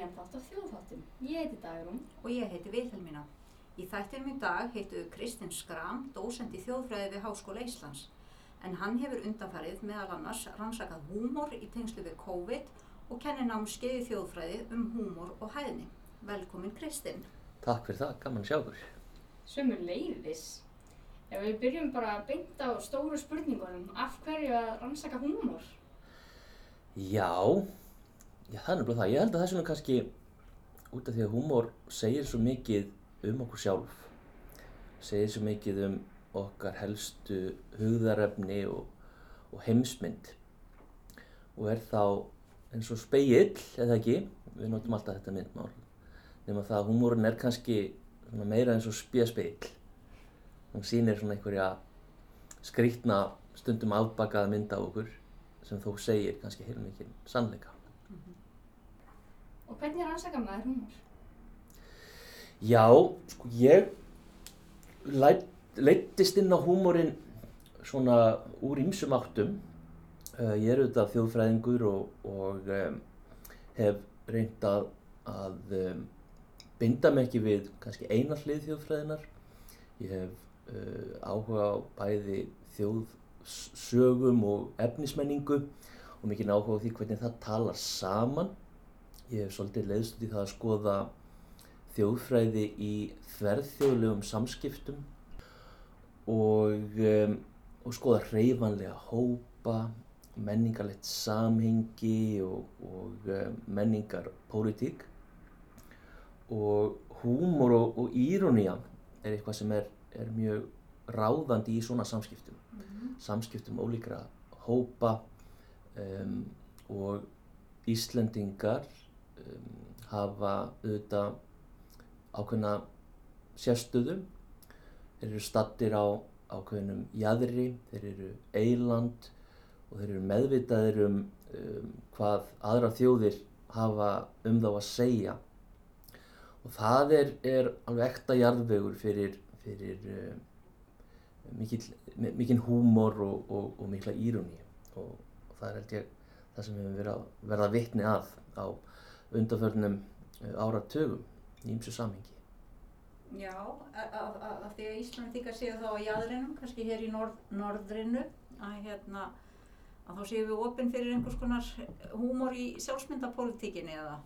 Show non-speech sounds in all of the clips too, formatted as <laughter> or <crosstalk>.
nýjan þátt af þjóðþáttum. Ég heiti Dagrún. Og ég heiti Vilhelmína. Í þættinum í dag heitu Kristinn Skram, dósend í þjóðfræði við Háskóla Íslands. En hann hefur undanfarið meðal annars rannsakað húmor í tengslu við COVID og kennir námskeið í þjóðfræði um húmor og hæðni. Velkomin Kristinn. Takk fyrir það, gaman að sjá okkur. Sömur leiðis. Ef við byrjum bara að beinta á stóru spurningunum, af hverju að rannsaka húmor? Já, já það er nefnilega það. Ég held að það er svona kannski út af því að húmor segir svo mikið um okkur sjálf. Segir svo mikið um okkar helstu hugðarefni og, og heimsmynd. Og er þá eins og speill, eða ekki, við notum alltaf þetta myndmál. Nefnum að það að húmórin er kannski meira eins og spjaspeill. Hún sýnir svona einhverja skrítna stundum afbakaða mynd af okkur sem þó segir kannski heilmikið sannleika. Hvernig rannsaka maður húmor? Já, sko ég leittist inn á húmórin svona úr ýmsum áttum. Uh, ég er auðvitað þjóðfræðingur og, og um, hef reynd að, að um, binda mig ekki við kannski eina hlið þjóðfræðinar. Ég hef uh, áhuga á bæði þjóðsögum og efnismenningu og mikinn áhuga á því hvernig það talar saman. Ég hef svolítið leiðst í það að skoða þjóðfræði í þverðþjóðlegum samskiptum og, um, og skoða hreyfanlega hópa, menningarlegt samhengi og, og um, menningarpólitík og húmor og, og írónía er eitthvað sem er, er mjög ráðandi í svona samskiptum, mm -hmm. samskiptum ólíkra hópa um, og Íslendingar um, hafa auðvitað ákveðna sérstöðu. Þeir eru stattir á ákveðnum jæðri, þeir eru eiland og þeir eru meðvitaðir um, um hvað aðra þjóðir hafa um þá að segja. Og það er, er alveg ekta jarðvegur fyrir, fyrir uh, mikinn húmor og, og, og mikla íroni. Og, og það er held ég það sem við verið að verða vitni að á undanförnum áratögum í ymsu samhengi. Já, af, því að Íslandíkar séu þá á jæðrinum, kannski hér í norð, norðrinu, að, hérna, að þá séu við opinn fyrir einhvers konar húmor í sjálfsmyndapolítikinni eða?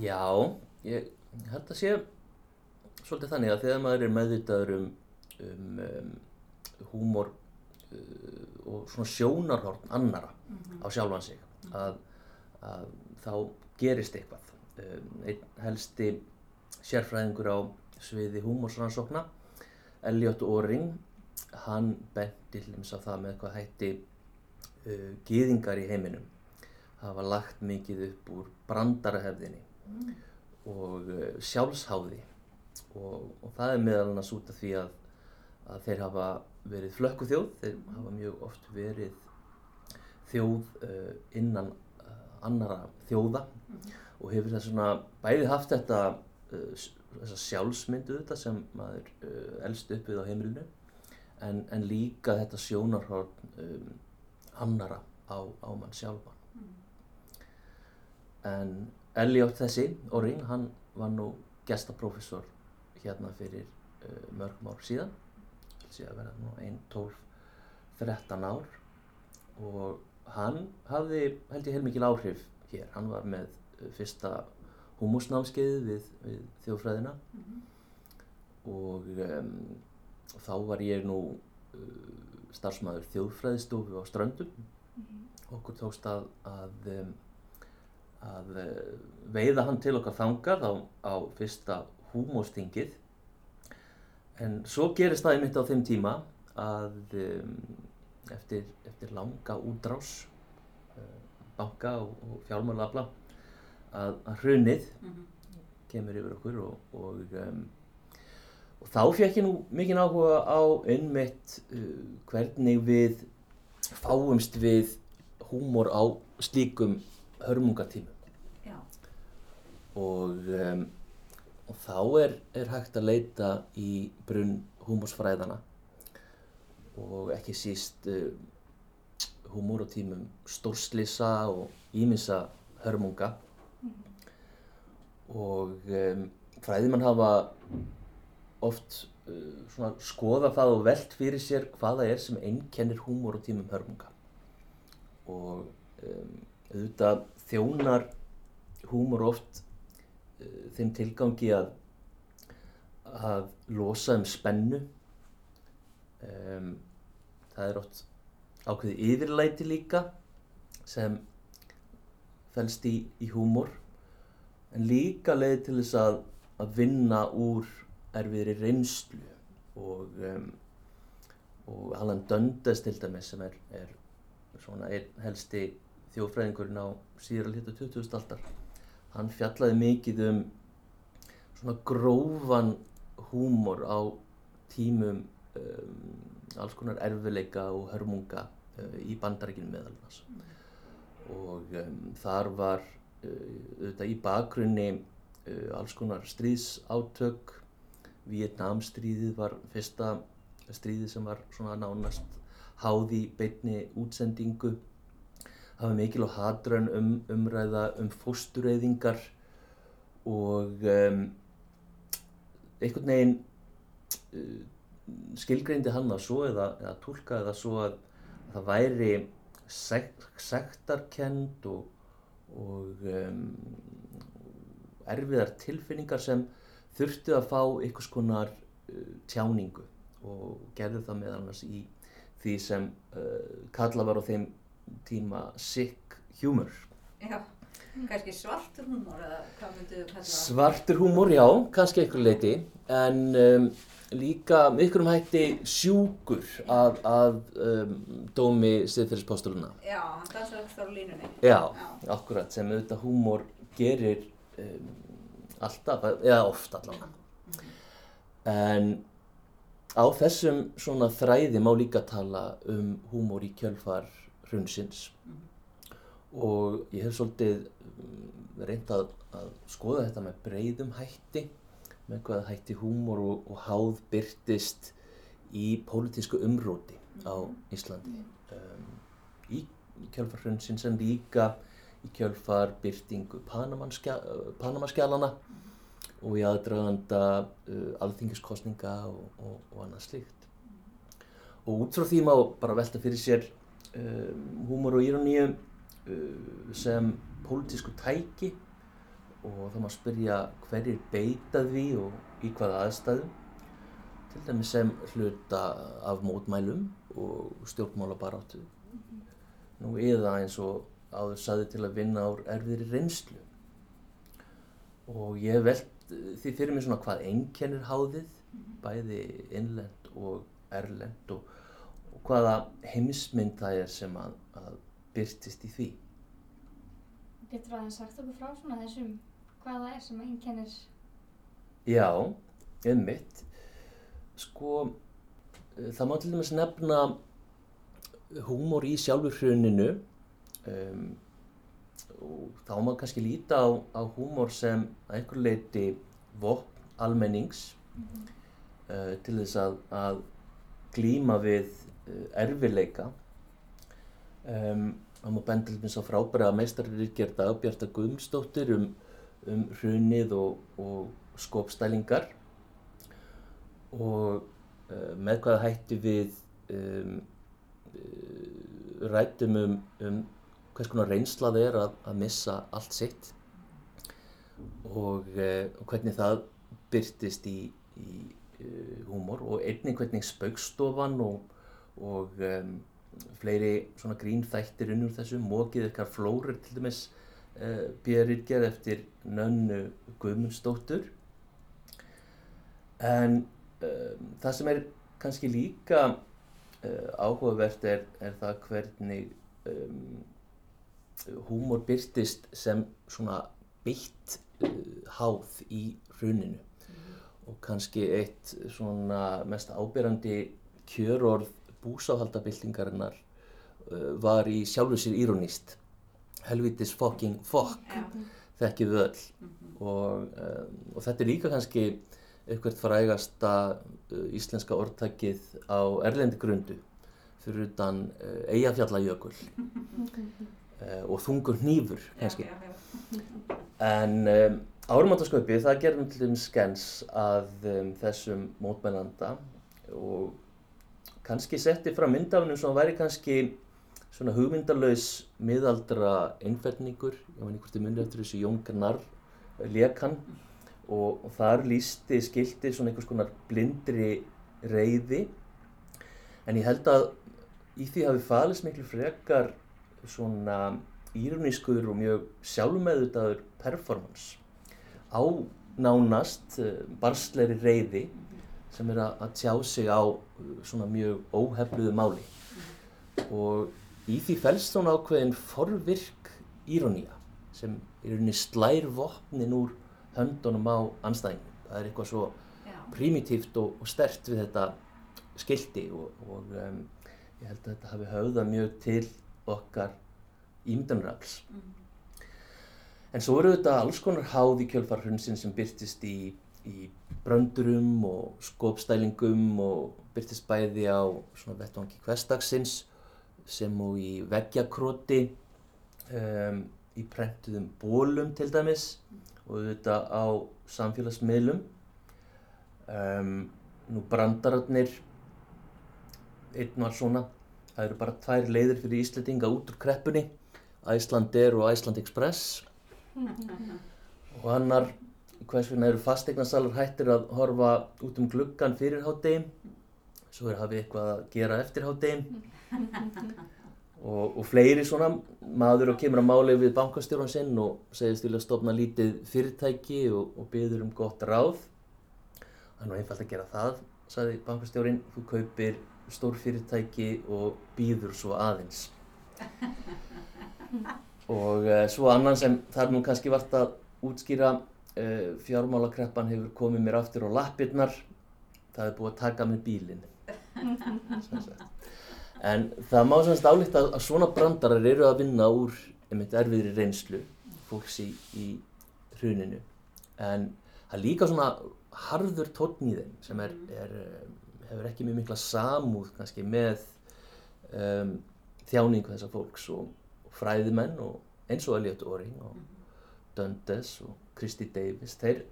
Já, ég held að sé svolítið þannig að þegar maður er meðvitaður um, um, um húmor uh, og svona sjónarhorn annara mm -hmm. á sjálfan sig, að, að þá gerist eitthvað. Um, einn helsti sérfræðingur á sviði húmórsrannsókna, Elliot Oring, hann benti til dæmis á það með hvað hætti uh, gýðingar í heiminum hafa lagt mikið upp úr brandarahefðinni mm. og uh, sjálfsháði og, og það er meðal annars út af því að, að þeir hafa verið flökku þjóð, þeir hafa mjög oft verið þjóð uh, innan annara þjóða og hefur það svona bæði haft þetta þessa sjálfsmyndu þetta sem maður uh, elst upp við á heimilinu en, en líka þetta sjónarhorn um, annara á, á mann sjálfan. En Elliot þessi, Oring, hann var nú gestaprófessor hérna fyrir uh, mörgum ár síðan síðan verða nú 1, 12, 13 ár og hann hafði held ég heilmikil áhrif hér, hann var með uh, fyrsta húmusnámskeiðið við, við þjóðfræðina mm -hmm. og um, þá var ég nú uh, starfsmæður þjóðfræðistofu á Ströndum mm -hmm. okkur tókst að að, um, að uh, veiða hann til okkar þangað á, á fyrsta húmóstingið en svo gerist það einmitt á þeim tíma að um, eftir, eftir langa útrás uh, banka og, og fjármálafla að, að hrunið mm -hmm. kemur yfir okkur og, og, um, og þá fekk ég nú mikinn áhuga á einmitt uh, hvernig við fáumst við húmor á slíkum hörmungatímum. Og, um, og þá er, er hægt að leita í brunn húmorsfræðana og ekki síst uh, húmor á tímum stórslisa og íminsa hörmunga. Og um, fræðimann hafa oft uh, svona skoða það og velt fyrir sér hvaða er sem einkennir húmor á tímum hörmunga. Og um, auðvitað þjónar húmor oft uh, þeim tilgangi að að losa um spennu um, það er oft ákveðið yfirlæti líka sem fælst í, í húmor en líka leið til þess að, að vinna úr erfiðri reynslu og, um, og Alan Dundas til dæmis sem er, er svona einn helsti þjófræðingurinn á síðara hlutu 20. aldar hann fjallaði mikið um svona grófan húmor á tímum um, alls konar erfileika og hörmunga uh, í bandarækinu meðal annars. Og um, þar var uh, auðvitað í bakgrunni uh, alls konar stríðsátök. Vietnamstríðið var fyrsta stríðið sem var svona nánast háði beinni útsendingu. Það var mikil og hatrön um, umræða um fóstureyðingar og um, einhvern veginn uh, skilgreindi hann það svo eða, eða tólkaði það svo að það væri sek sektarkend og, og um, erfiðar tilfinningar sem þurftu að fá einhvers konar uh, tjáningu og gerði það meðal annars í því sem uh, kalla var á þeim tíma sick humor. Já, kannski svartur húmor eða hvað myndu þú kalla það? Svartur húmor, já, kannski einhver leiti, en um, líka einhverjum hætti sjúkur að, að um, dómi stiðfyrirspostuluna. Já, hann dansar ekki þá á línunni. Já, Já. akkurat, sem auðvitað húmor gerir um, alltaf, eða oft allavega. En á þessum svona þræði má líka tala um húmor í kjölfar hrunsins og ég hef svolítið um, reynd að, að skoða þetta með breyðum hætti með hvað hætti húmor og, og háð byrtist í pólitísku umróti á Íslandi. Um, í kjölfar hrunsins en líka í kjölfar byrtingu Panamaskja- Panamaskjalana og í aðdraganda uh, alþingiskostninga og, og, og annað slíkt. Og út frá því má bara velta fyrir sér um, húmor og íroníu uh, sem pólitísku tæki og þá má spyrja hverjir beita því og í hvaða aðstæðum. Til dæmis sem hluta af mótmælum og stjórnmálabaráttu. Nú eða eins og áður saði til að vinna úr erfiðri reynslu. Og ég hef velt því fyrir mér svona hvað einkennir háðið, bæði innlend og erlend og, og hvaða heimsmynd það er sem að, að byrtist í því. Getur aðeins sagt okkur frá svona þessum hvað það er sem einkennir Já, einmitt. Sko, eh, það má til dæmis nefna húmor í sjálfur hruninu um, og þá má kannski líta á, á húmor sem að einhver leiti vopn almennings uh, til þess að, að glíma við uh, erfileika. Um, það má benda til dæmis á frábæra meistarriðgerð Dagbjarta Guðmundsdóttir um, um hrunið og, og skopstælingar. Og uh, með hvaða hætti við um, uh, rættum um, um hvers konar reynsla það er að, að missa allt sitt. Og, uh, og hvernig það byrtist í, í uh, húmor og einnig hvernig spaukstofan og, og um, fleiri svona grínþættir unnur þessu, mókið ykkar flórir til dæmis uh, björritgerð eftir nönnu Guðmundsdóttur. En um, það sem er kannski líka uh, áhugavert er, er það hvernig um, húmor byrtist sem svona beitt uh, háð í hruninu. Og kannski eitt svona mest ábyrrandi kjörorð búsáhaldabildingarinnar uh, var í sjálfu sér írónist helvitis fucking fuck. Já. þekkið við öll. Og, um, og þetta er líka kannski eitthvað frægasta uh, íslenska orðtakið á erlendi grundu fyrir utan uh, Eyjafjallajökul uh, <laughs> og þungur hnífur kannski. já, já. en um, Árumandaskaupið, það gerðum til þeim skens að um, þessum mótmælanda og kannski setti fram myndafnum sem væri kannski svona hugmyndalaus miðaldra einfelningur, ég veit hvort þið munið eftir þessu Jón Gnarr lekan og, og þar lísti skilti svona einhvers konar blindri reyði en ég held að í því hafi falist miklu frekar svona írunískur og mjög sjálfmeðutaður performance á nánast uh, barsleiri reyði sem er að, tjá sig á uh, svona mjög óhefluðu máli. Og í því felst svona ákveðin forvirk írónía sem í rauninni slær vopnin úr höndunum á anstæðingum. Það er eitthvað svo Já. primitíft og, og stert við þetta skildi og, og um, ég held að þetta hafi höfðað mjög til okkar ímyndunarafls. Mm. En svo eru þetta alls konar háð í kjölfarhrunsin sem byrtist í, í bröndurum og skopstælingum og byrtist bæði á svona vettvangi hverstagsins sem og í veggjakróti, um, í prentuðum bólum til dæmis og auðvitað á samfélagsmiðlum. Um, nú brandararnir, einn var svona, það eru bara tvær leiðir fyrir Íslandinga út úr kreppunni, Icelandair og Iceland Express. Og annar hvers vegna eru fastegnasalar hættir að horfa út um gluggan fyrir hádegin? Svo er hafið eitthvað að gera eftir hádegin og, og fleiri svona maður og kemur að máli við bankastjóran sinn og segist vilja stofna lítið fyrirtæki og, og byður um gott ráð. Það er nú einfalt að gera það sagði bankastjórin, þú kaupir stór fyrirtæki og býður svo aðeins. Og uh, svo annan sem þar nú kannski vart að útskýra uh, fjármálakreppan hefur komið mér aftur á lappirnar. Það er búið að taka með bílinn. <laughs> en það má semst álíkt að, að svona brandarar eru að vinna úr einmitt erfiðri reynslu fólks í, í hruninu. En það er líka svona harður tónn í þeim sem er, er, eh, hefur ekki mjög mikla samúð kannski með um, þjáningu þessa fólks og, og fræðimenn og eins og Elliot Oring og Dundes og Christy Davis. Þeir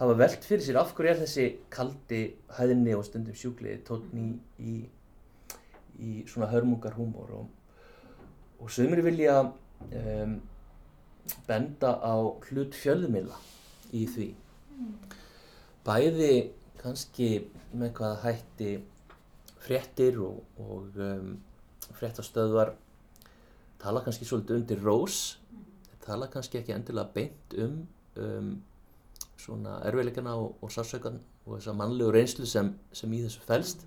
hafa velt fyrir sér af hverju er þessi kaldi hæðinni og stundum sjúkli tónn í, í, í svona hörmungar húmor og, og sömur vilja um, benda á hlut fjölmiðla í því. Bæði kannski með hvaða hætti fréttir og, og um, fréttastöðvar tala kannski svolítið undir rós tala kannski ekki endilega beint um, um svona erfiðleikana og, og sársaukan og þessa mannlegu reynslu sem, sem í þessu felst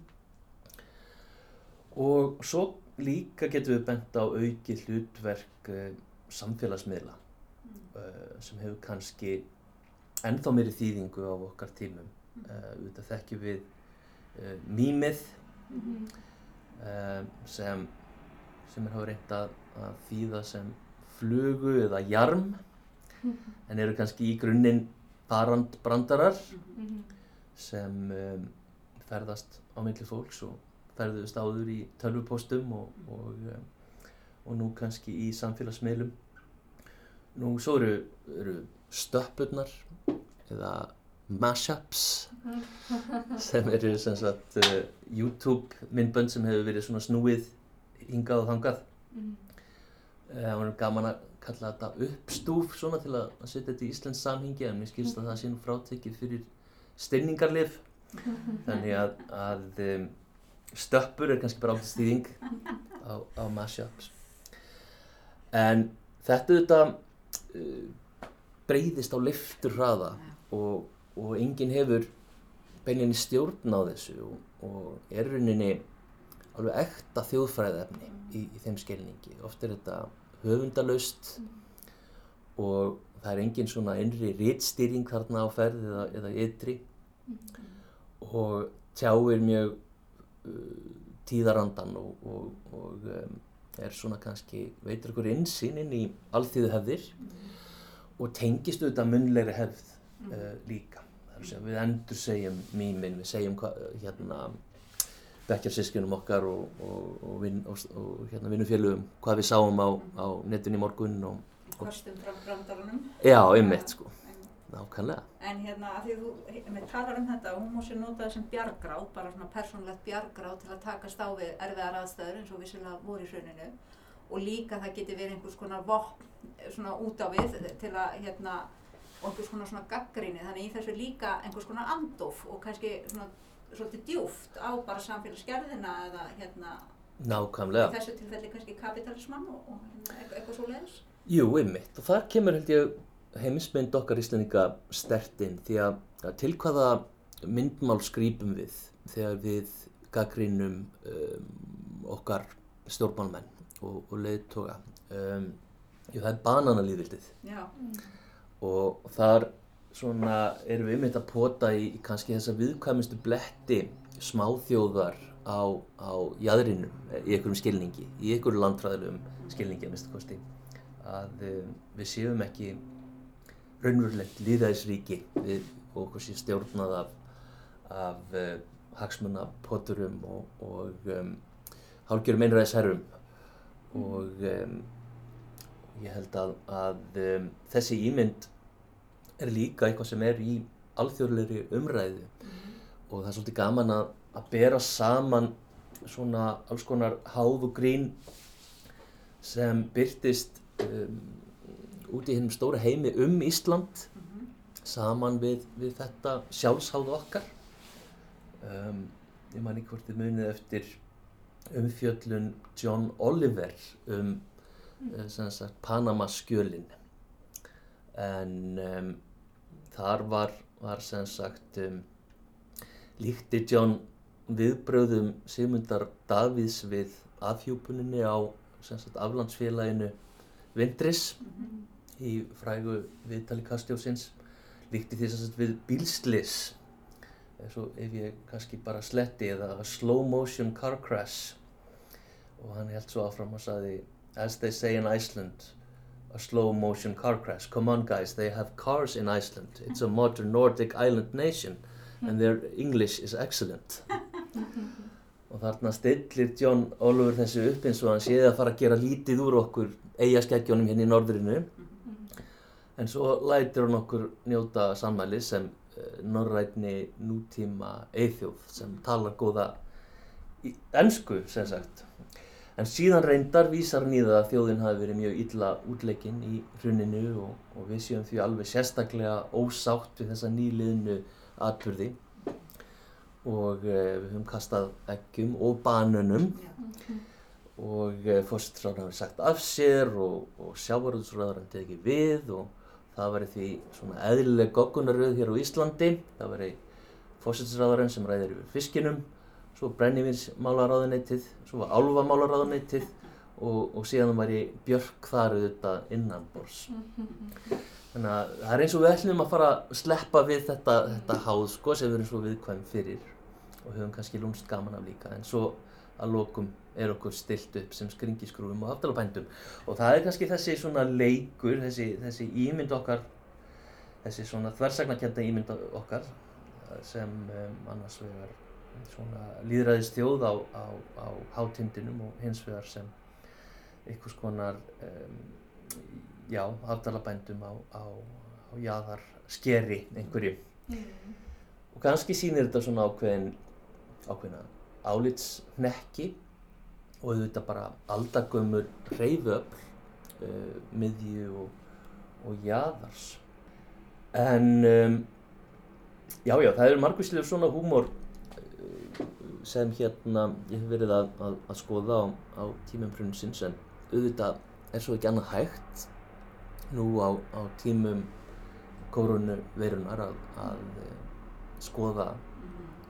og svo líka getum við bent á auki hlutverk uh, samfélagsmiðla uh, sem hefur kannski ennþá meiri þýðingu á okkar tímum. Uh, auðvitað þekkjum við uh, mýmið uh, sem sem er hafa reynd að, að þýða sem flugu eða jarm en eru kannski í grunninn barand brandarar sem um, ferðast á milli fólks og ferðuðust áður í tölvupóstum og, og, um, og nú kannski í samfélagsmiðlum. Nú svo eru, eru stöppurnar eða mashups <laughs> sem eru sem sagt uh, YouTube myndbönd sem hefur verið svona snúið hingað og þangað. Eh, Það var gaman að kalla þetta uppstúf svona til að, að setja þetta í Íslands samhengi en mér skilst að það sé nú frátekið fyrir styrningarlif <laughs> þannig að, að um, stöppur er kannski bara átt stýðing á, á mashups. En þetta þetta uh, breyðist á leiftur hraða og, og enginn hefur beininni stjórn á þessu og, og er rauninni alveg ekta þjóðfræðefni í, í þeim skilningi. Oft er þetta höfundalaust og það er engin svona innri rítstýring þarna á ferð eða, eða ytri. Og tjáir mjög tíðarandan og, og, og um, er svona kannski veitur ykkur insýn inn í alþýðu hefðir og tengist auðvitað munlegri hefð uh, líka. Við endur segjum mýmin, við segjum hérna bekkjarsískinum okkar og, og, og, vin, hérna vinnufélugum hvað við sáum á, á netinu í morgun og Kostum fram brandarunum. já, einmitt sko nákvæmlega. En hérna, að því að þú með talar um þetta, hún músi notað sem bjargráð, bara svona persónlegt bjargráð til að takast á við erfiðar aðstæður eins og vissilega voru í hruninu og líka það geti verið einhvers konar vopn svona út á við til að hérna, og einhvers konar svona gaggríni, þannig í þessu líka einhvers konar andof og kannski svona svolítið djúft á bara samfélagsgerðina eða hérna Nákvæmlega. í þessu tilfelli kannski kapitalismann og, og hérna, eitthvað, eitthvað svo leiðis. Jú, einmitt. Og þar kemur held ég heimismynd okkar íslendinga stert inn því að til hvaða myndmál skrýpum við þegar við gaggrínum um, okkar stjórnmálmenn og, og leiðtoga. Um, jú, það er bananalýðvildið Já, og þar svona erum við einmitt að pota í, í kannski þessa viðkvæmustu bletti smáþjóðar á, á jæðrinum í einhverjum skilningi, í einhverjum landfræðilegum skilningi að að um, við séum ekki raunverulegt líðæðisríki við okkur sé stjórnað af, af uh, hagsmunapoturum og, og um, hálgjörum einræðisherrum. Og um, ég held að, að um, þessi ímynd er líka eitthvað sem er í alþjóðlegri umræðu. Og það er svolítið gaman að, að bera saman svona alls konar háð og grín sem byrtist um, út í hennum stóra heimi um Ísland saman við, við þetta sjálfsháð okkar. Um, ég man ekki hvort þið munið eftir umfjöllun John Oliver um mm. sem sagt Panama skjölin en um, þar var, var sem sagt um, líkti John viðbröðum Sigmundar Davíðs við afhjúpuninni á sagt aflandsfélaginu Vindris í frægu viðtali Kastjósins líkti því sem sagt við bílslis eins og ef ég kannski bara sletti eða slow motion car crash. Og hann held svo áfram og saði as they say in Iceland a slow motion car crash. Come on guys they have cars in Iceland. It's a modern Nordic island nation and their English is excellent. <laughs> Og þarna stillir John Oliver þessu upp eins og hann séði að fara að gera lítið úr okkur eigaskeggjónum hérna í norðrinu en svo lætir hann okkur njóta sammæli sem uh, norrætni nútíma eithjóð sem talar góða ennsku sem sagt. En síðan reyndar vísar hann það að þjóðin hafi verið mjög illa útleikinn í hruninu og, og við séum því alveg sérstaklega ósátt við þessa nýliðnu atbyrði og uh, við höfum kastað eggjum og banunum og uh, fórsettisráðan hafi sagt af sér og, og sjávarúðsráðan tekið við og það væri því svona eðlileg goggunaröð hér á Íslandi. Það væri fórsettisráðan sem ræðir yfir fiskinum svo brennivinsmálaráðuneytið svo var álfamálaráðuneytið og, og síðan væri björk þar auðvitað innanbors <laughs> þannig að það er eins og við ætlum að fara að sleppa við þetta, þetta háð sko sem við erum svo viðkvæm fyrir og höfum kannski lúmst gaman af líka. En svo að lokum er okkur stilt upp sem skringiskrúfum og aftalabændum og það er kannski þessi svona leikur, þessi, þessi ímynd okkar þessi svona þversagnakenda ímynd okkar sem um, annars vegar svona líðræðist þjóð á, á, á hátindinum og hins vegar sem einhvers konar um, já, aftalabændum á, á, á jaðar skeri einhverju og kannski sýnir þetta svona ákveðin ákveðina álitshnekki og auðvitað bara aldagömmur reyföfl uh, miðju og, og jaðars. En um, já já það eru margvíslega svona húmor uh, sem hérna ég hef verið að, að, að skoða á, á tímum frunsins en auðvitað er svo ekki annað hægt nú á, á tímum kórunu veirunar að, að uh, skoða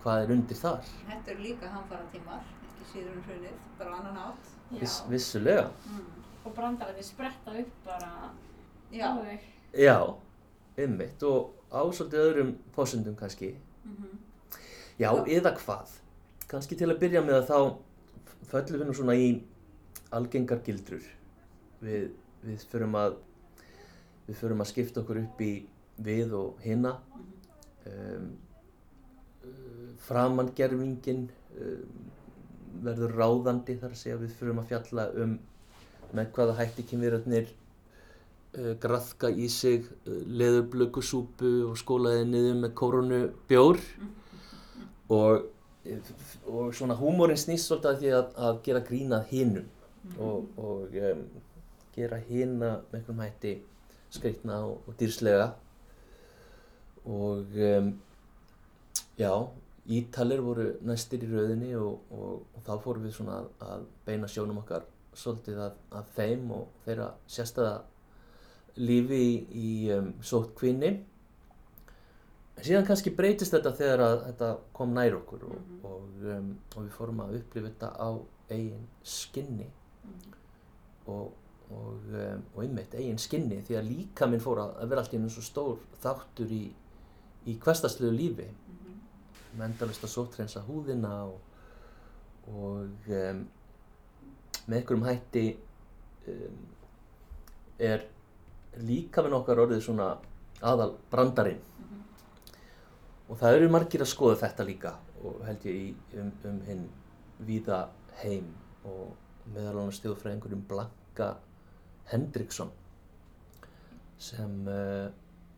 hvað er undir þar? Þetta eru líka hamfara tímar, ekki síður en hrunið, bara annan átt. Viss, vissulega. Mm. og brandararnir spretta upp bara alveg. já, einmitt og á svolítið öðrum fósundum kannski. Mm já, eða hvað? Kannski til að byrja með að þá föllum við nú svona í algengar gildrur. Við, við förum að við förum að skipta okkur upp í við og hina. Um, framangerfingin um, verður ráðandi þar að segja við förum að fjalla um með hvaða hætti kynverjarnir uh, graðka í sig uh, leðurblökusúpu og skólaði niður með koronubjór. Og, og svona húmórin snýst svolítið að því að, að gera grínað hinnum og, og um, gera hinna með einhvern hætti skreitna og, og dýrslega. Og um, já, Ítalir voru næstir í rauðinni og, og, og þá fórum við svona að, að beina sjónum okkar svolítið að, að þeim og þeirra sérstæða lífi í, í um, sótkvinni. En síðan kannski breytist þetta þegar að þetta kom nær okkur og, og, um, og við fórum að upplifa þetta á eigin skinni. Og, og, um, og einmitt eigin skinni því að líka minn fór að, vera allt í einu svo stór þáttur í, í hverstastlegu lífi með endalist að sótrensa húðina og, og um, með einhverjum hætti um, er líka minn okkar orðið svona aðal brandarinn. Og það eru margir að skoða þetta líka og held ég í, um, um hinn víða heim og meðal annars þjóðfræðingurinn Blanka Hendriksson sem uh,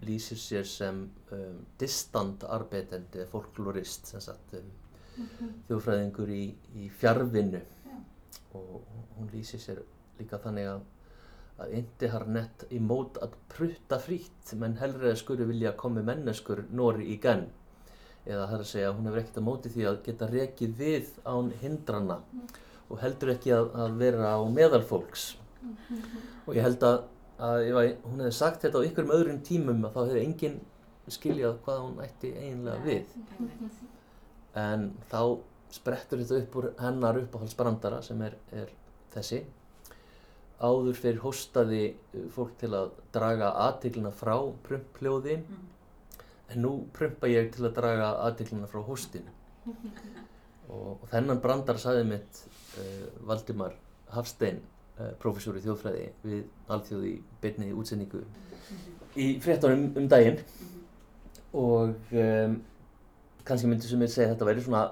lýsir sér sem um, distant arbeitendi, folklorist sem sagt um, þjóðfræðingur í, í fjarvinnu. Og hún lýsir sér líka þannig að að inte har nett imot að prutta fritt menn hellre skuru vilja komi menneskur nori í genn. Eða það er að segja hún hefur ekkert að móti því að geta rekið við án hindrana og heldur ekki að, að vera á meðal fólks og ég held að, að að hún hefði sagt þetta á ykkurum öðrum tímum að þá hefði enginn skiljað hvað hún ætti eiginlega við. en þá sprettur þetta upp úr hennar uppáhaldsbrandara sem er, er þessi. Áður fyrir hóstaði fólk til að draga aðtiklina frá prumpljóði en nú prumpa ég til að draga aðtiklina frá hóstinu. <laughs> Og, og þennan brandar sagði mitt uh, Valdimar Hafstein professor í þjóðfræði við alþjóði byrni útsendingu í fréttunum um daginn. Og um, kannski myndi sem ég segja þetta væri svona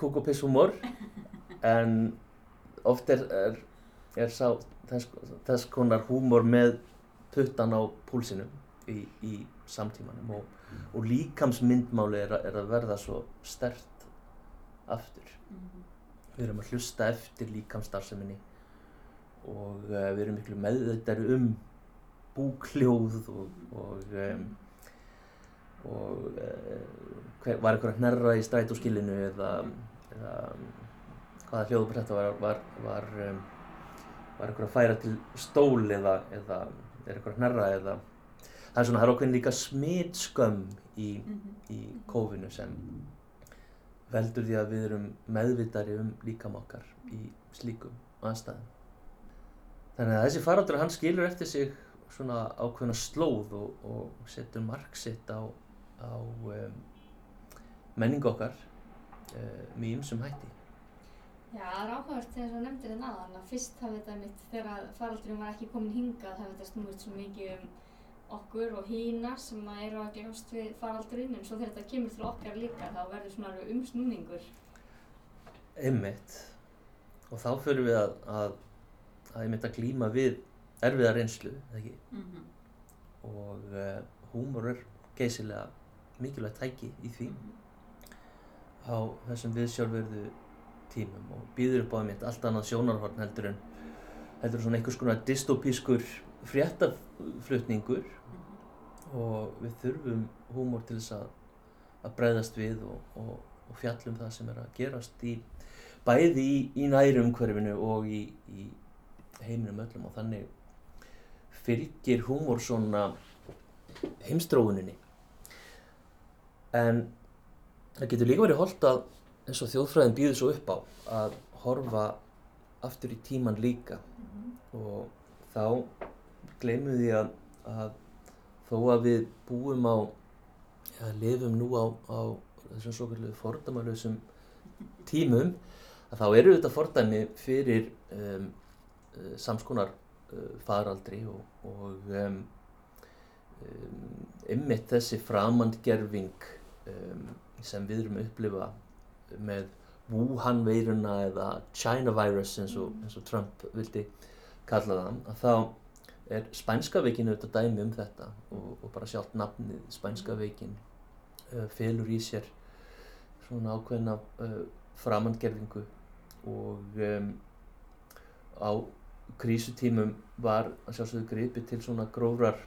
kúk og piss humor <laughs> en oft er, er, er sá þess, þess konar húmor með puttan á púlsinum í, í samtímanum og, og líkamsmyndmáli er, er að verða svo stert aftur. Við erum að hlusta eftir líkamstarfseminni og uh, við erum miklu meðvitari um búkljóð og, og, um, og uh, hver, var eitthvað hnerra í strætóskilinu eða, eða hvaða hljóðbúr þetta var, var, var, um, var eitthvað að færa til stól eða, eða er eitthvað hnerra eða það er svona, það er okkur líka smitskömm í, í kófinu sem veldur því að við erum meðvitari um líkam okkar í slíkum aðstæðum. Þannig að þessi faraldur hann skilur eftir sig svona ákveðna slóð og, og setur mark sitt á, á um, menningu okkar uh, með ýmsum hætti. Já, það er áhugavert þegar þú nefndir þetta aðan að fyrst hafði þetta mitt þegar faraldurinn var ekki komin hingað hafði þetta snúist svo mikið um okkur og hína sem að eru að gljóst við faraldurinn en svo þegar þetta kemur til okkar líka þá verður svona umsnúningur. Einmitt. Og þá förum við að, að, að einmitt að glíma við erfiða reynslu, eða ekki? Og uh, húmor er geysilega mikilvægt tæki í því. Á þessum viðsjálfverðu tímum og býður upp á einmitt allt annað sjónarhorn heldur en heldur svona einhvers konar dystopískur fréttaflutningur. Og við þurfum húmor til þess að, að bregðast við og, og, og fjallum það sem er að gerast í bæði í, í næri umhverfinu og í, í heiminum öllum og þannig fylgir húmor svona heimstróuninni en það getur líka verið holdt að eins og þjóðfræðin býður svo upp á að horfa aftur í tíman líka. Og þá gleymum því að, að þó að við búum á eða lifum nú á, á þessum svo kallu fordamalösum tímum að þá eru þetta fordæmi fyrir um, samskonar uh, faraldri og, og um, um, ymmit þessi framandgerfing um, sem við erum að upplifa með Wuhan veiruna eða China virus eins og, eins og Trump vildi kalla það að þá er spænska veikin auðvitað dæmi um þetta og, og bara sjálft nafnið spænska veikin uh, felur í sér svona ákveðna uh, framandgerfingu og á krísutímum var að sjálfsögðu gripið til svona grófrar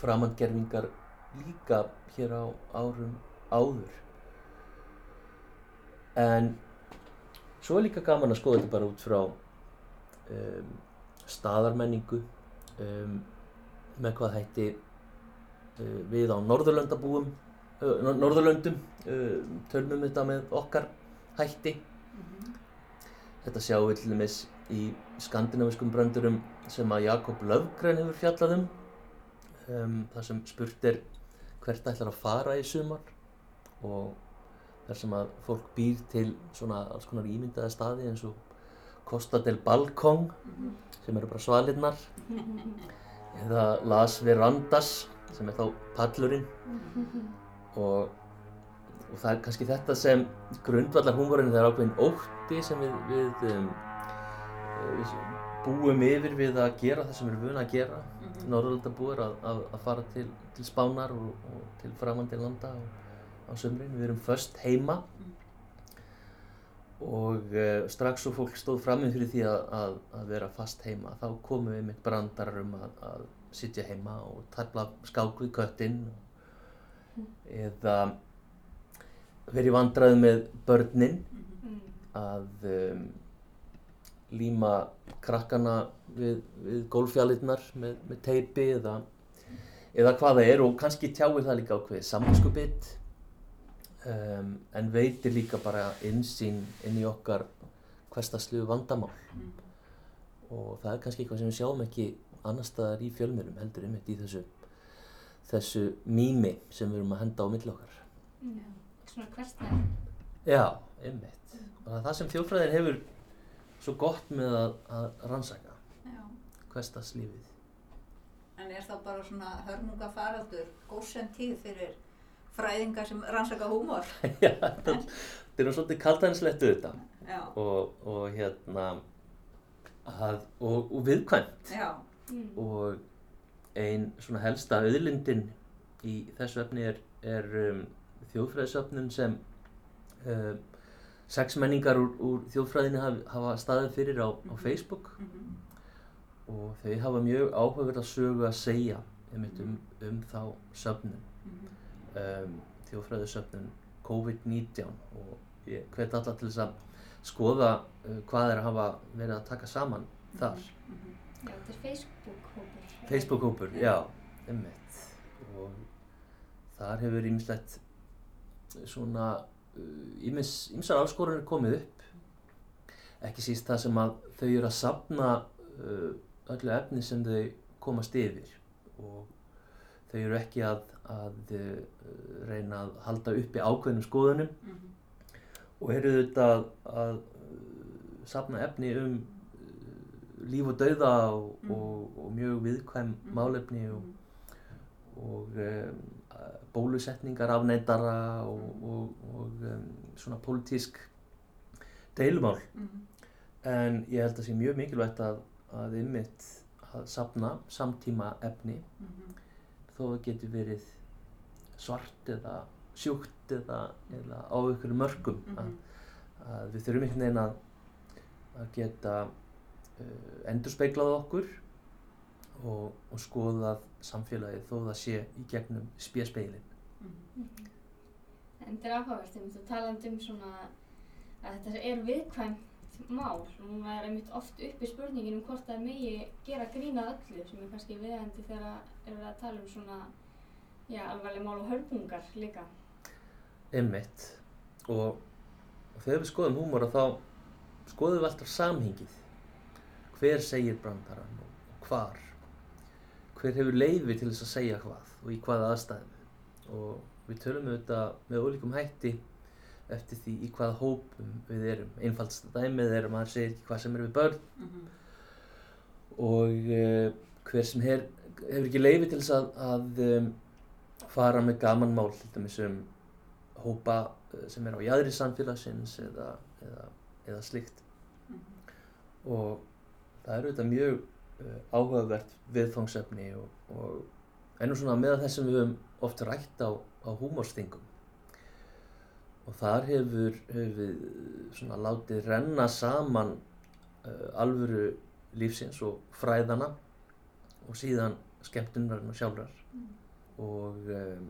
framandgerfingar líka hér á árum áður en svo er líka gaman að skoða þetta bara út frá um, staðarmenningu um, með hvað hætti uh, við á Norðurlöndabúum uh, Nor- Norðurlöndum uh, tölmum þetta með okkar hætti Mhm. þetta sjáum við til dæmis í skandinaviskum bröndurum sem að Jakob Löfgren hefur fjallað um. Um, þar sem spurt er hvert ætlar að fara í sumar og þar sem að fólk býr til svona alls konar ímyndaða staði eins og Costa del Balcón sem eru bara svalirnar <laughs> eða Las Verandas sem er þá pallurinn. Og, og það er kannski þetta sem grundvallar húmorinn það er ákveðin ótti sem við, við, um, við búum yfir við að gera það sem við erum vuna að gera. Mhm. Norðurlandabúar að, að, að fara til, til Spánar og, og til framandi landa á, á sömrin, við erum föst heima. Og uh, strax svo fólk stóð framinn fyrir því að, að, að vera fast heima þá komum við með brandarar um að, að sitja heima og tæpla skák við köttinn. Eða verið í vandræðu með börnin. Mm. að um, líma krakkana við, við gólfjalitnar með, með teipi eða, eða hvað það er og kannski tjáir það líka ákveðið samvinskubitt um, en veitir líka bara innsýn inn í okkar hverstaslu vandamál Mm. og það er kannski eitthvað sem við sjáum ekki annar staðar í fjölmjölum heldur einmitt í þessu þessu mými sem við erum að henda á milli okkar Mm. Svona hversnæð. Já, það er það sem þjófræðin hefur svo gott með að, að rannsaka Já. hversdagslífið En er það bara svona hörmunga faraldur, góðsend tíð fyrir fræðingar sem rannsaka húmor? <laughs> Já, þetta þetta er svolítið kaltænslegt auðvitað Já. og, og hérna að, og, og viðkvæmt Já. Mm. og ein svona helsta auðlindin í þessu efni er, er um, þjóðfræðisöfnun sem um, sex menningar úr, úr þjóðfræðinu haf, hafa staðið fyrir á, á Mhm. Facebook Mhm. og þau hafa mjög áhugaverða sögu að segja einmitt um, um þá söfnun Mhm. um, þjóðfræðisöfnun COVID-19 og ég hvet alla til þess að skoða uh, hvað er að hafa verið að taka saman þar Mhm. Já, þetta er Facebook-hópur. Facebook-hópur, já, einmitt og þar hefur ýmislegt svona ýmis, ýmsar áskorunir komið upp ekki síst það sem að þau eru að safna uh, öllu efni sem þau komast yfir og þau eru ekki að, að uh, reyna að halda uppi ákveðnum skoðunum Mhm. og eru þetta að, að uh, safna efni um uh, líf og dauða og, Mhm. og, og mjög viðkvæm Mhm. málefni og, Mhm. Og um, bólusetningar afneitara og, og, og um, svona pólitísk deilumál Mhm. en ég held að sé mjög mikilvægt að, að ymmit að safna samtíma efni Mhm. þó það getur verið svart eða sjúkt eða, eða á ykkur mörgum að, Mhm. að við þurfum einhvern veginn að, að geta uh, endurspeglað okkur og, og skoðað samfélagið þó það sé í gegnum spjaspeilin. Mhm. En þetta er áhugavert, einmitt og talandi um svona að þetta er viðkvæmt mál og nú er einmitt oft uppi spurningin um hvort það megi gera grína öllu sem er kannski viðendi þegar er verið að tala um svona já, alvarleg mál og hörpungar líka. Einmitt. Og, þegar við skoðum húmóra þá skoðum við alltaf samhengið. Hver segir brandarann og hvar? Hver hefur leiði til þess að segja hvað og í hvaða aðstæðum? Og við tölum auðvitað með ólíkum hætti eftir því í hvaða hópum við erum. Einfaldst dæmið er að maður segir ekki hvað sem er við börn Mhm. og uh, hver sem her, hefur ekki leiði til þess að, að um, fara með gamanmál til dæmis um hópa uh, sem er á jæðri samfélagsins eða, eða, eða slíkt Mhm. og það er auðvitað mjög áhugavert viðfangsefni og, og ennum svona með þess sem við höfum oft rætt á, á húmórstingum og þar hefur, hefur við svona látið renna saman uh, alvöru lífsins og fræðana og síðan skemmtunarinn og sjálfrar. Og um,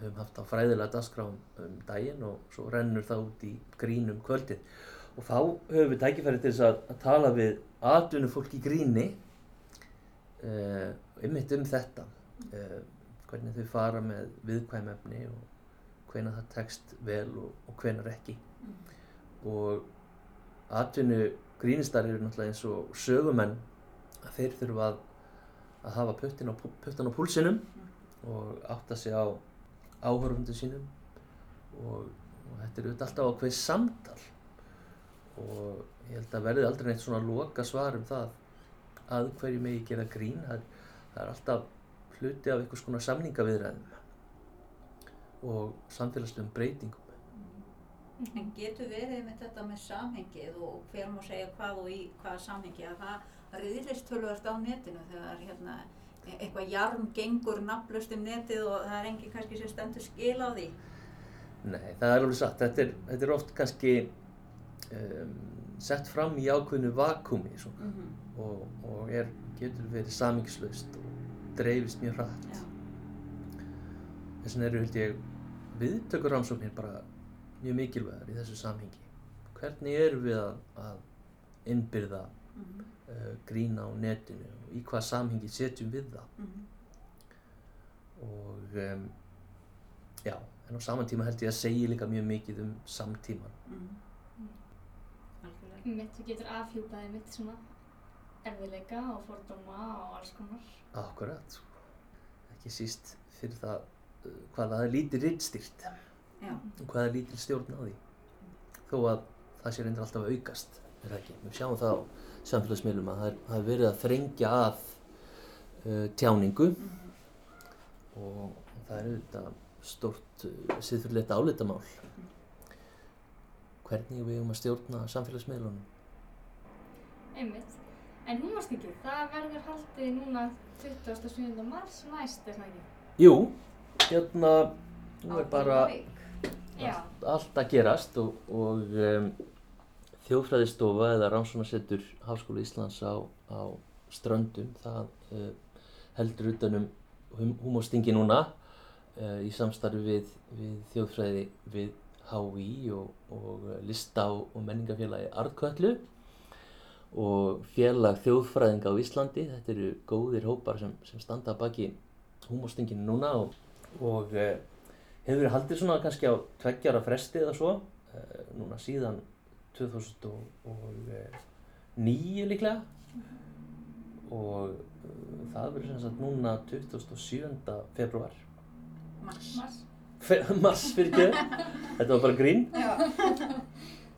höfum haft á fræðilega dagskráum um daginn og svo rennur það út í grínum kvöldið. Og þá höfum við tækifæri til þess að, að tala við atvinnu fólk í gríni uh, einmitt um þetta. Uh, hvernig þau fara með viðkvæm efni og hvenær það tekst vel og, og hvenær ekki. Og atvinnu grínistar eru náttúrulega eins og sögumenn að þeir þurfa að, að hafa puttin á, puttan á púlsinum og átta sig á áhörfundu sínum og, og þetta er auðvitað alltaf ákveð samtal. Og ég held að verði aldrei neitt svona loka svar um það að hverju megi gera grín það er, það er alltaf hluti af einhvers konar samningaviðræðum og samfélagslegum breytingum En getur verið með þetta með samhengið og hver má segja hvað og í hvaða samhengi að það riðlist tölvöld á netinu þegar hérna, eitthvað jarm gengur nafnlust um netið og það er enginn kannski sem stendur skil á því. Nei, það er alveg satt. Þetta er, þetta er oft kannski um, sett fram í ákveðnu vakumi svona, Mm og, og er, getur verið samingslaust og dreifist mjög hratt. Já. Þess vegna eru, held ég, viðtökur rannsóknir bara mjög mikilvægar í þessu samhengi. Hvernig erum við að, að innbyrða Mm uh, grína á netinu og í hvað samhengi setjum við það? -hmm. Og um, já, en á saman tíma held ég að segja líka mjög mikið um samtíman. Mm. Algjörlega. Mitt, þú getur afhjúpaði mitt svona erfiðleika og fordóma og alls konar. Akkurat, ekki síst fyrir það uh, hvað það er lítið rittstýrt Já. og hvað er lítið stjórn á því. Þó að það sé reyndir alltaf að aukast, er það ekki? Við sjáum það á samfélagsmiðlum að það er, það er verið að þrengja að uh, tjáningu Mm og það er auðvitað stórt uh, siðfyrirleitt álitamál. Hvernig við um að stjórna samfélagsmiðlunum? Einmitt. En húmarstingið, það verður haldið núna 27. mars næst, er það ekki? Jú, hérna, nú er bara allt, allt að gerast og, og um, þjóðfræðistofa eða rannsónasettur Háskóla Íslands á, á ströndum það uh, heldur utanum hum- húmórstingi núna uh, í samstarfi við, við þjóðfræði við HÍ og, og lista og, og menningafélagi Artköllu og félag þjóðfræðinga á Íslandi þetta eru góðir hópar sem, sem standa baki húmórstinginu núna og, og uh, hefur verið haldið svona kannski á tveggjara fresti eða svo uh, núna síðan 2009 líklega og uh, það verður sem sagt núna 27. februar Mars. Mars. Fe <laughs> mars fyrir ekki þetta var bara grín Já.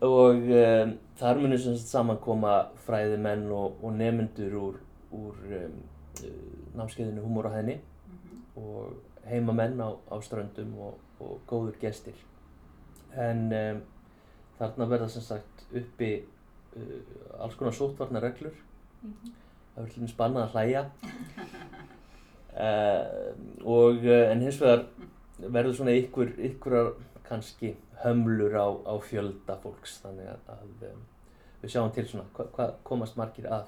Og um, þar munir sem sagt saman koma fræðimenn og, og nemyndur úr, úr um, námskeiðinu Húmor á hæðni Mhm. og heimamenn á, á ströndum og, og góður gestir en um, þarna verða sem sagt uppi uh, alls konar sóttvarnar reglur Mhm. það verður dæmis bannað að hlæja uh, <laughs> og uh, en hins vegar verður svona ykkur, ykkurar kannski hömlur á, á fjölda fólks þannig að, að um, við sjáum til svona hvað hva komast margir að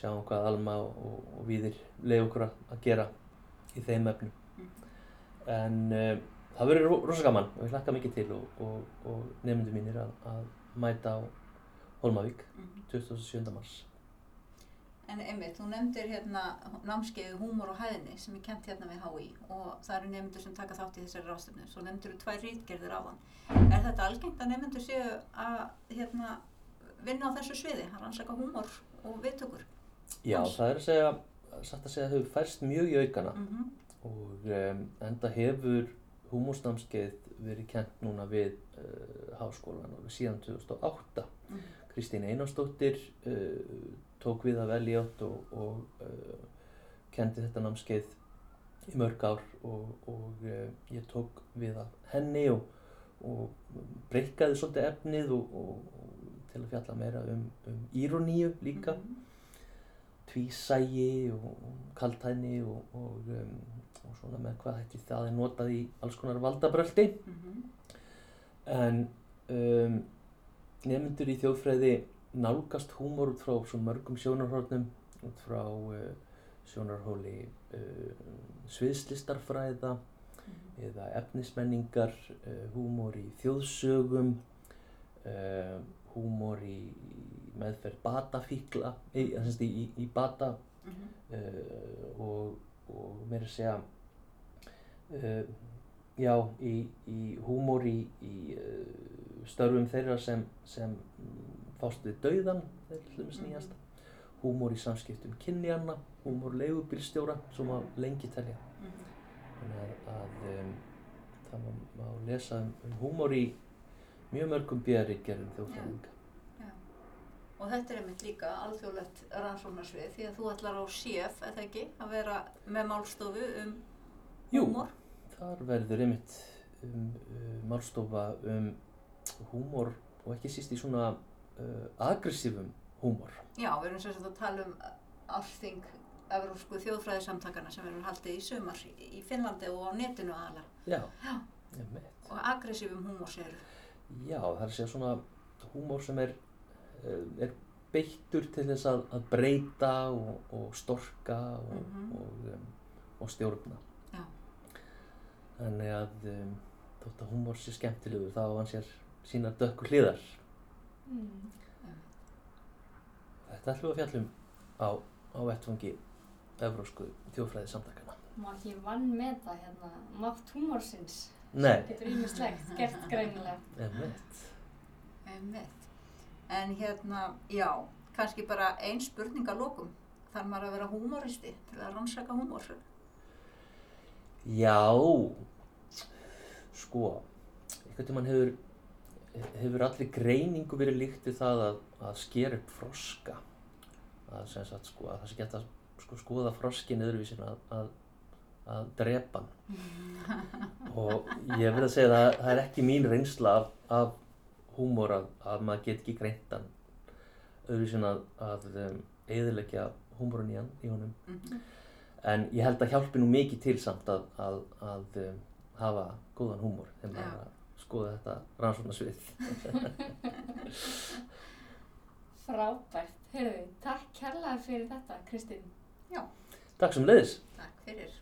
sjáum hvað Alma og, og, og Víðir leið okkur að gera í þeim efnum en um, það verður ro- rosa gaman og ég hlakka mikið til og, og, og nefndu mínir að, að mæta á Holmavík Mhm. 27. mars En einmitt, þú nefndir hérna námskeiðu húmor og hæðni sem er kent hérna við HÍ og það eru nefndur sem taka þátt í þessari ráðstöfnu. Svo nefndur þú tvær rítgerðir á þann. Er þetta algengt að nefndur séu að hérna, vinna á þessu sviði, að rannsaka húmor og viðtökur? Já, Hans. það er að segja, satt að segja að hefur færst mjög í aukana Mm og um, enda hefur húmósnámskeið verið kent núna við uh, háskólan alveg síðan 2008. Mhm. Kristín Einarsdóttir uh, tók við af Elliot og, og uh, kendi þetta námskeið í mörg ár og, og uh, ég tók við af henni og, og breykaði svolítið efnið og, til að fjalla meira um, um íroníu líka. Mhm. tvísægi og kaltæðni og, og, um, og svona með hvað hætti það er notað í alls konar valdabröldi Mhm. en um, nefnendur í þjóðfræði nálgast húmor út frá svo mörgum sjónarhórnum út frá uh, sjónarhóli uh, sviðslistarfræða Mhm. eða efnismenningar, uh, húmor í þjóðsögum, húmor í, meðferð batafíkla, í, í, í, í bata Mhm. uh, og, og meira að segja já, í, í húmor í, í uh, störfum þeirra sem, sem mm, fást við dauðan, til dæmis Mhm. nýjasta, húmor í samskiptum kynjanna, húmor leigubílstjóra, svo má lengi telja. Mhm. Þannig að, að um, það má, má lesa um, um húmor í mjög mörgum björrigerðum þjóðfræðinga. Og þetta er einmitt líka alþjóðlegt rannsóknarsvið því að þú ætlar á CF, eða ekki, að vera með málstofu um Jú. húmor. Þar verður einmitt um, uh, málstofa um húmor og ekki síst í svona uh, aggressífum húmor. Já, við erum sagt að tala um allþing Evrópsku þjóðfræðisamtakana sem verður haldið í sumar í Finnlandi og á netinu aðalega. Já, Já. einmitt. Og aggressífum húmor segir Já, það er segja svona húmor sem er, uh, er beittur til þess að, að breyta og, og storka og, Mhm. og, um, og stjórna. Já. Þannig að um, þótt að húmor sé skemmtilegur þá hann sér sína dökku hliðar. Mm. Þetta ætlum við að fjallum á, á vettfangi Evrósku þjóðfræði samtakana. Má ekki vann með það hérna, mátt húmorsins. Nei, Getur ímislegt gert greinilega. einmitt. einmitt. En hérna, já, kannski bara ein spurning að lokum. Þarf maður að vera húmoristi til að rannsaka húmor? Já, sko, einhvern tímann hefur, hefur allir greiningu verið líkt við það að, að skera upp froska. Að, sagt, sko, að það sé gett að sko, skoða froskin öðruvísin að, að, að drepa hann. <laughs> Og ég vil að segja að það er ekki mín reynsla af, af húmor að, að maður get ekki greint hann öðruvísin að, að um, eðilegja húmorinn í, í honum. Mhm. En ég held að hjálpi nú mikið til samt að, að, að um, hafa góðan húmor þegar maður skoða þetta rannsóknarsvið. <laughs> Frábært. Heyrðu, takk kærlega fyrir þetta, Kristín. Takk sem leiðis. Takk fyrir.